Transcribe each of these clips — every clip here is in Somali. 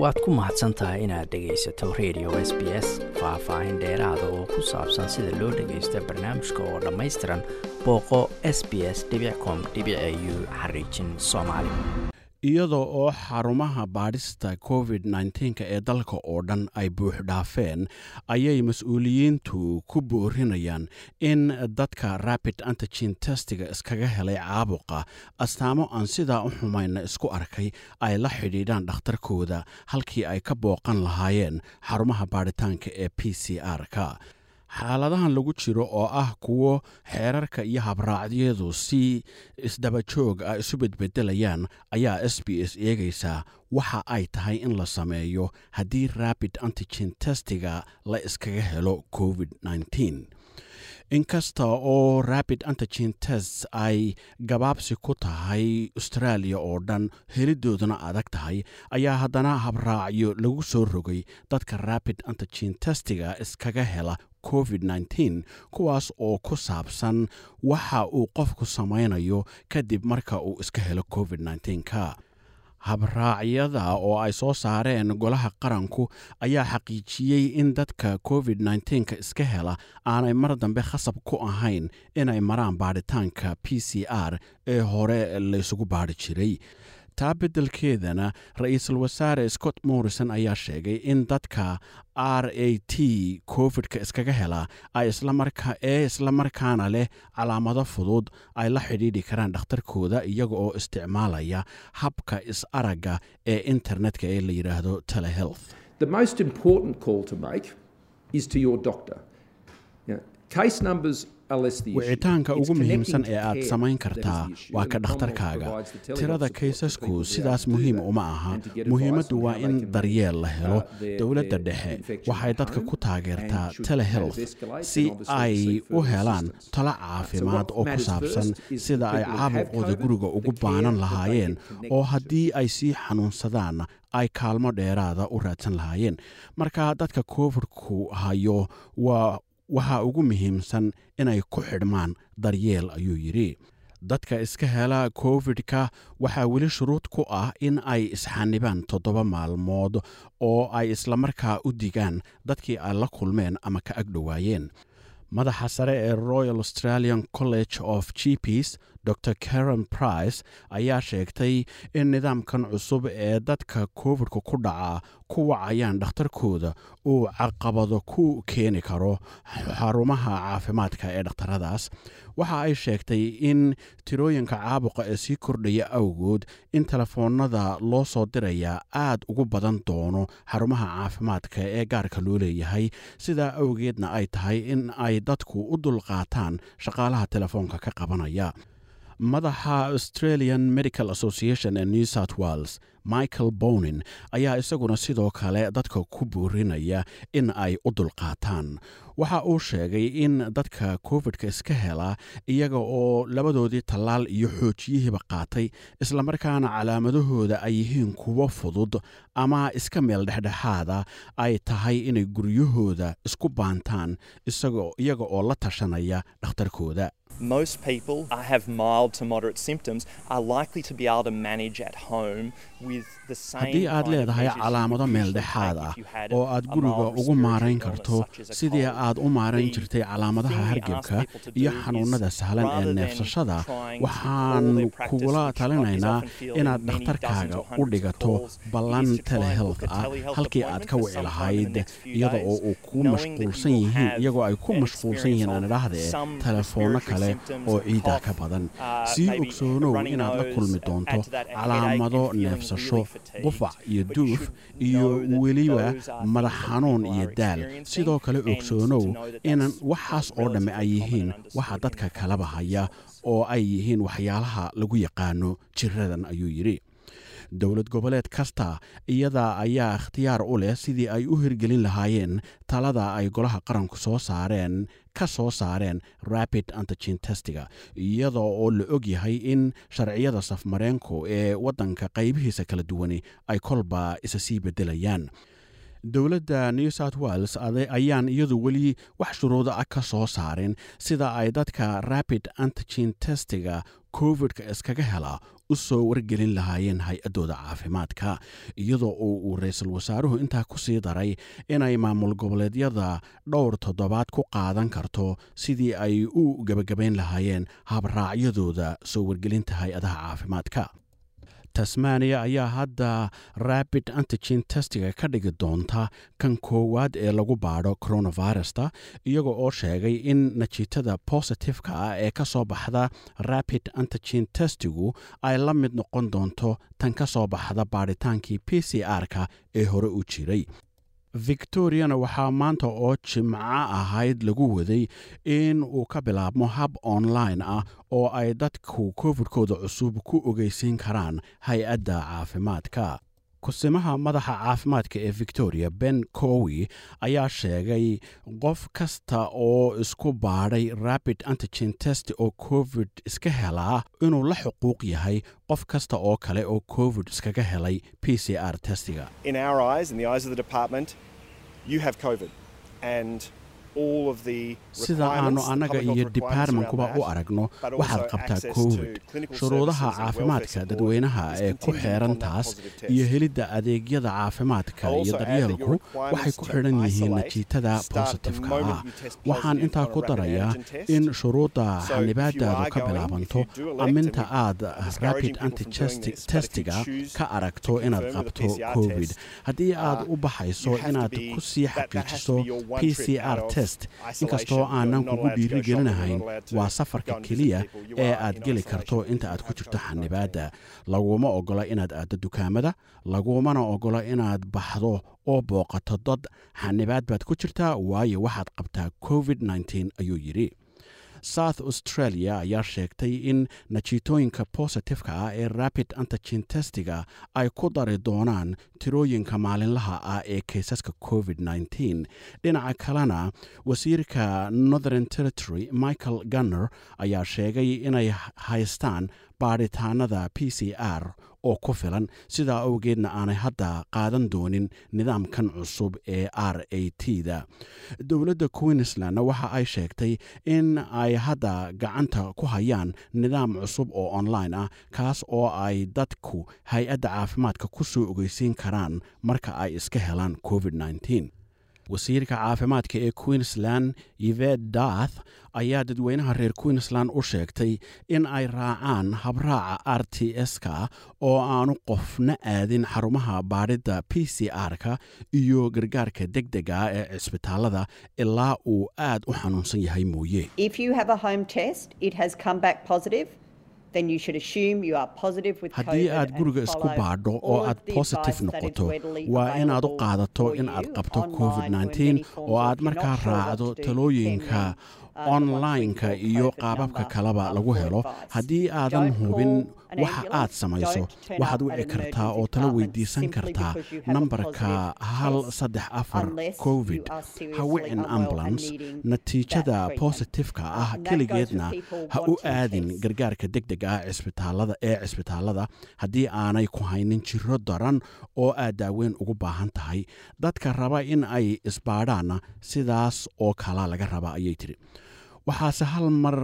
waad ku mahadsan tahay inaad dhegaysato radio s b s faah-faahin dheeraada oo ku saabsan sida loo dhagaysto barnaamijka oo dhammaystiran booqo s b s com u xariijin soomaali iyadoo oo xarumaha baadhista covid nnteenka ee dalka oo dhan ay buux dhaafeen ayay mas'uuliyiintu ku boorinayaan in dadka rapid antigen testiga iskaga helay caabuqa. Astaamo aan sidaa u xumayna isku arkay ay la xidhiidhaan dhakhtarkooda halkii ay ka booqan lahaayeen xarumaha baadhitaanka ee p c r-ka xaaladahan lagu jiro oo ah kuwo xeerarka iyo habraacyadu si isdabajoog ah isu bedbedelayaan ayaa s b s eegaysaa waxa ay tahay in la sameeyo haddii rapid antigen testiga la iskaga helo covid inkasta oo rapid antigen test ay gabaabsi ku tahay australia oo dhan helidooduna adag tahay ayaa haddana habraacyo lagu soo rogay dadka rapid antigen testiga iskaga hela covid kuwaas oo ku saabsan waxa uu qofku samaynayo kadib marka uu iska helo covid nteenka habraacyada oo ay soo saareen golaha qaranku ayaa xaqiijiyey in dadka covid nteenka iska hela aanay mar dambe khasab ku ahayn inay maraan baadhitaanka p c r ee hore laysugu baadhi jiray taa beddelkeedana ra'iisul wasaare scott morrison ayaa sheegay in dadka r a t covid-ka iskaga hela ee islamarkaana leh calaamado fudud ay la xidhiidhi karaan dhakhtarkooda iyaga oo isticmaalaya habka is-aragga ee internetka ee la yidhaahdo telehealth wicitaanka ugu muhiimsan ee aad samayn kartaa waa ka dhakhtarkaaga. tirada kaysasku sidaas muhiim uma aha. Muhiimaddu waa in daryeel la helo dowladda dhexe. waxay dadka ku taageertaa telehealth si ay u helaan talo caafimaad oo ku saabsan sida ay caabuqooda guriga ugu baanan lahaayeen oo haddii ay sii xanuunsadaan ay kaalmo dheeraada u raadsan lahaayeen. Marka dadka covidku hayo waa waxaa ugu muhiimsan inay ku xidhmaan daryeel ayuu yidhi. Dadka iska hela covid-ka waxaa weli shuruud ku ah in ay isxanibaan toddoba maalmood oo ay islamarkaa u digaan dadkii ay la kulmeen ama ka ag dhowaayeen madaxa sare ee royal australian college of gps dor karen price ayaa sheegtay in nidaamkan cusub ee dadka covidka ku dhaca ku wacayaan dhakhtarkooda uu caqabado ku keeni karo xarumaha caafimaadka ee dhakhtaradaas. Waxa ay sheegtay in tirooyinka caabuqa ee sii kordhaya awgood in telefoonada loo soo diraya aad ugu badan doono xarumaha caafimaadka ee gaarka loo leeyahay sidaa awgeedna ay tahay in ay dadku u dulqaataan shaqaalaha telefoonka ka qabanaya madaxa australian medical association ee new south wales michael bonin ayaa isaguna sidoo kale dadka ku boorinaya in ay u dulqaataan. Waxa uu sheegay in dadka covid-ka iska hela iyaga oo labadoodii tallaal iyo xoojiyihiiba qaatay islamarkaana calaamadahooda ay yihiin kuwo fudud ama iska meel dhexdhexaada ay tahay inay guryahooda isku baantaan iyaga oo la tashanaya dhakhtarkooda most people uh, have mild to moderate symptoms are likely to be able to manage at home with the same haddii aad leedahay calaamado meel dhexaad ah oo aad guriga ugu maarayn karto sidii aad u maarayn jirtay calaamadaha hargebka iyo xanuunada sahlan ee neefsashada waxaan kugula talinaynaa inaad dhakhtarkaaga u dhigato ballan telehealth ah halkii aad ka wici lahayd iyada oo uu ku mashquulsan yihiin iyagoo ay ku mashquulsan yihiin aan idhaahdee telefoonno kale oo ciidaa ka badan sii ogsoonow inaad la kulmi doonto calaamado neefsasho qufac iyo duuf iyo weliba madax xanuun iyo daal sidoo kale ogsoonow in waxaas oo dhamme ay yihiin waxa dadka kalaba haya oo ay yihiin waxyaalaha lagu yaqaano jiradan ayuu yidhi. Dowlad goboleed kasta iyada ayaa ikhtiyaar u leh sidii ay u hirgelin lahaayeen talada ay golaha qaranku soo saareen ka soo saareen rapid antigen testiga iyada oo la og yahay in sharciyada safmareenku ee waddanka qaybihiisa kala duwani ay kolba isa sii beddelayaan. Dowladda new south wales ayaan iyadu weli wax shuruuda ah ka soo saarin sida ay dadka rapid antigen testiga covid-ka iskaga helaa u soo wargelin lahaayeen hay'addooda caafimaadka iyadoo uu ra'iisul wasaaruhu intaa ku sii daray inay maamul goboleedyada dhowr toddobaad ku qaadan karto sidii ay u gebagabayn lahaayeen habraacyadooda soo wargelinta hay'adaha caafimaadka tasmaniya ayaa hadda rabid antigen testiga ka dhigi doonta kan koowaad ee lagu baadho coronavirusta iyaga oo sheegay in najiitada bositifeka ah ee ka soo baxda rabid antigen testigu ay la mid noqon doonto tan ka soo baxda baadhitaankii p c r-ka ee hore u jiray victoriana waxaa maanta oo jimco ahayd lagu waday in uu ka bilaabmo hab online ah oo ay dadku covid-kooda cusub ku ogeysiin karaan hay'adda caafimaadka kusimaha madaxa caafimaadka ee victoria ben cowi ayaa sheegay qof kasta oo isku baadhay rabid antigen test oo covid iska helaa inuu la xuquuq yahay qof kasta oo kale oo covid iskaga helay p c r testiga sida aanu annaga iyo around u aragno waxaad qabtaa covid shuruudaha caafimaadka dadweynaha ee ku xeeran taas iyo helidda adeegyada caafimaadka iyo daryeelku waxay ku xidhan yihiin najiitada bositifka ah waxaan intaa ku darayaa in shuruudda xanibaadaadu ka bilaabanto aminta aad rapid people from doing antigen this, but if you testiga choose ka aragto to inaad qabto covid haddii aad u baxayso inaad ku sii xaqiijiso p c r test. Inkastoo aanan kugu allowed to waa safarka keliya ee aad geli karto inta aad ku jirto COVID-19. xanibaadda laguma ogola inaad aaddo dukaamada lagumana ogola inaad baxdo oo booqato dad. Xanibaad baad ku jirtaa waayo waxaad qabtaa covid ayuu yidhi south australia ayaa sheegtay in najiitooyinka bositifeka ah ee rapid antigen testiga ay ku dari doonaan tirooyinka maalinlaha ah ee kaysaska covid dhinaca kalena wasiirka northern territory michael gunner ayaa sheegay inay haystaan baadhitaanada p c r oo ku filan. Sidaa awgeedna aanay hadda qaadan doonin nidaamkan cusub ee r a t da dowladda queensland waxa ay sheegtay in ay hadda gacanta ku hayaan nidaam cusub oo online ah kaas oo ay dadku hay'adda caafimaadka ku soo ogeysiin karaan marka ay iska helaan covid wasiirka caafimaadka ee queensland yved dath ayaa dadweynaha reer queensland u sheegtay in ay raacaan habraaca r t s-ka oo aanu qofna aadin xarumaha baadhidda p c r-ka iyo gargaarka deg dega ee cisbitaalada ilaa uu aad u xanuunsan yahay mooye Haddii aad guriga isku baadho oo aad is noqoto waa inaad u qaadato in aad qabto covid oo aad markaa raacdo talooyinka online-ka 134 iyo qaababka kaleba lagu helo. haddii aadan hubin waxa aad samayso waxaad wici kartaa oo department weydiisan kartaa nambarka hal saddex afar covid. are ha wicin needing natiijada positifeka ah keligeedna ha u aadin gargaarka deg deg ah cisbitaalada ee cisbitaalada haddii aanay ku haynin jiro daran oo aad daaweyn ugu baahan tahay. Dadka raba in ay isbaadhaanna sidaas oo kala laga raba ayay tiri waxaase hal mar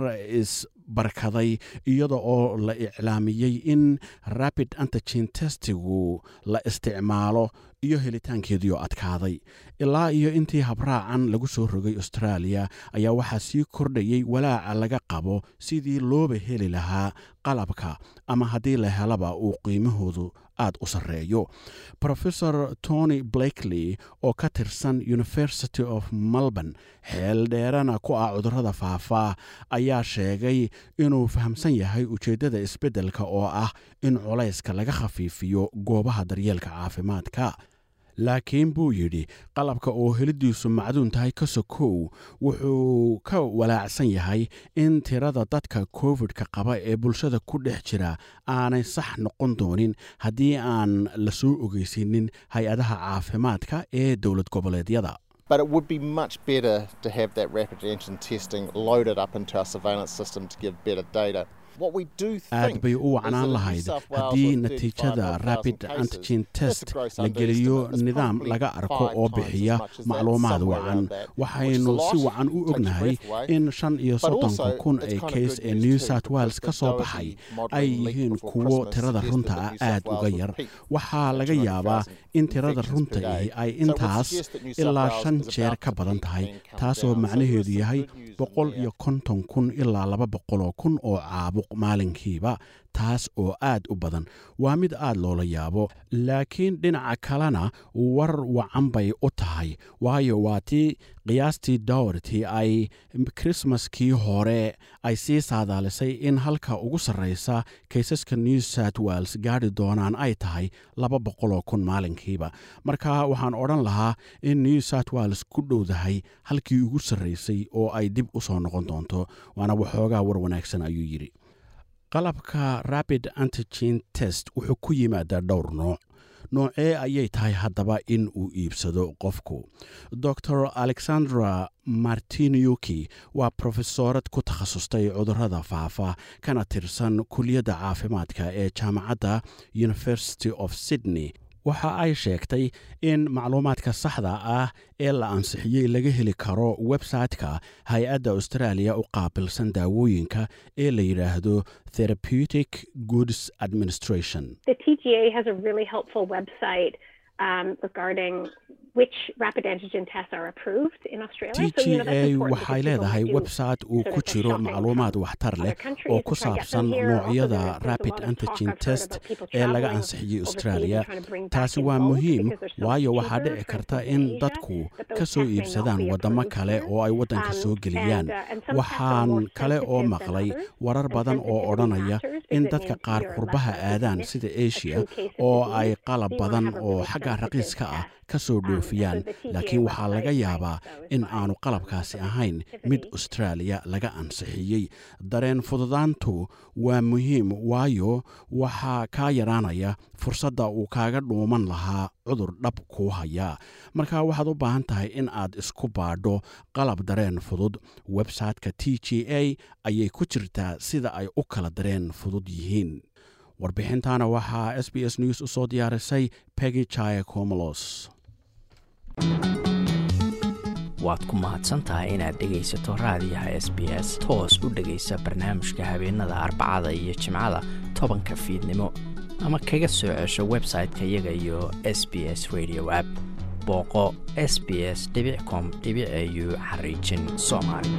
isbarkaday iyada oo la iclaamiyey in rapid antigen testigu la isticmaalo iyo helitaankeediioo adkaaday. Ilaa iyo intii habraacan lagu soo rogay australia ayaa waxaa sii kordhayay walaaca laga qabo sidii looba heli lahaa qalabka ama haddii la helaba uu qiimahoodu aad u sarreeyo. Professor tony blakely oo ka tirsan university of melbourne xeel dheerana ku ah cudurrada faafaa ayaa sheegay inuu fahamsan yahay ujeeddada isbeddelka oo ah in culayska laga khafiifiyo goobaha daryeelka caafimaadka laakiin buu yidhi qalabka oo helidiisu macduun tahay ka sokow wuxuu ka walaacsan yahay in tirada dadka covid-ka qaba ee bulshada ku dhex jira aanay sax noqon doonin haddii aan la soo ogeysiinin hay'adaha caafimaadka ee dowlad goboleedyada Rapid aad bay u wacnaan lahayd haddii natiijada rabid antigen test la geliyo nidaam laga arko oo bixiya macluumaad wacan. waxaynu si wacan u ognahay in shan iyo soddonka kun ee kays ee new south wales ka soo baxay ay yihiin kuwo tirada runta ah aad uga yar. waxaa laga yaabaa in tirada runta ihi ay intaas ilaa shan jeer ka badan tahay taasoo macnaheedu yahay boqol iyo konton kun ilaa laba boqoloo kun oo caabuq maalinkiiba taas oo aad u badan. Waa mid aad loola yaabo laakiin dhinaca kalena war wacan bay u tahay. Waayo waa tii qiyaastii dowerty ay krismaskii hore ay sii saadaalisay in halka ugu sarraysa kaysaska new south wales gaadhi doonaan ay tahay laba boqoloo kun maalinkiiba. Marka waxaan odhan lahaa in new south wales ku dhowdahay halkii ugu sarraysay oo ay dib u soo noqon doonto waana waxoogaa war wanaagsan ayuu yidhi qalabka rabid antigen test wuxuu ku yimaadaa dhowr nooc. Noocee ayay tahay haddaba in uu iibsado qofku. Dor alexandra martinuki waa profesoorad ku takhasustay cudurrada faafa kana tirsan kuliyadda caafimaadka ee jaamacadda university of sydney waxa ay sheegtay in macluumaadka saxda ah ee la ansixiyey laga heli karo website-ka hay'adda australia u qaabilsan daawooyinka ee la yidhaahdo therapeutic goods administration t a waxay leedahay website uu ku jiro macluumaad waxtar leh oo ku saabsan noocyada rabid antigen test ee laga ansixiyey australia taasi waa muhiim waayo waxaa dhici karta in dadku ka soo iibsadaan waddamo kale oo ay waddanka soo geliyaan waxaan kale oo maqlay warar badan oo odhanaya in dadka qaar qurbaha aadaan sida asia oo ay qalab badan oo xagga raqiiska ah ka soo dhoofiyaan laakiin waxaa laga yaabaa in aanu qalabkaasi ahayn mid austraaliya laga ansixiyey. Dareen fududaantu waa muhiim waayo waxaa kaa yaraanaya fursadda uu kaaga dhuuman lahaa cudur dhab kuu hayaa marka waxaad u baahan tahay in aad isku baadho qalab dareen fudud. Website-ka t g a ayay ku jirtaa sida ay u kala dareen fudud yihiin warbixintaana waxaa s b s news u soo diyaarisay peggy jaya comolos waad ku mahadsantahay inaad dhegaysato raadiyaha s b s toos u dhegaysa barnaamijka habeenada arbacada iyo jimcada tobanka fiidnimo. Ama kaga soo cesho website-ka iyaga iyo s b s radio app. Booqo s b s com au xariijin soomaali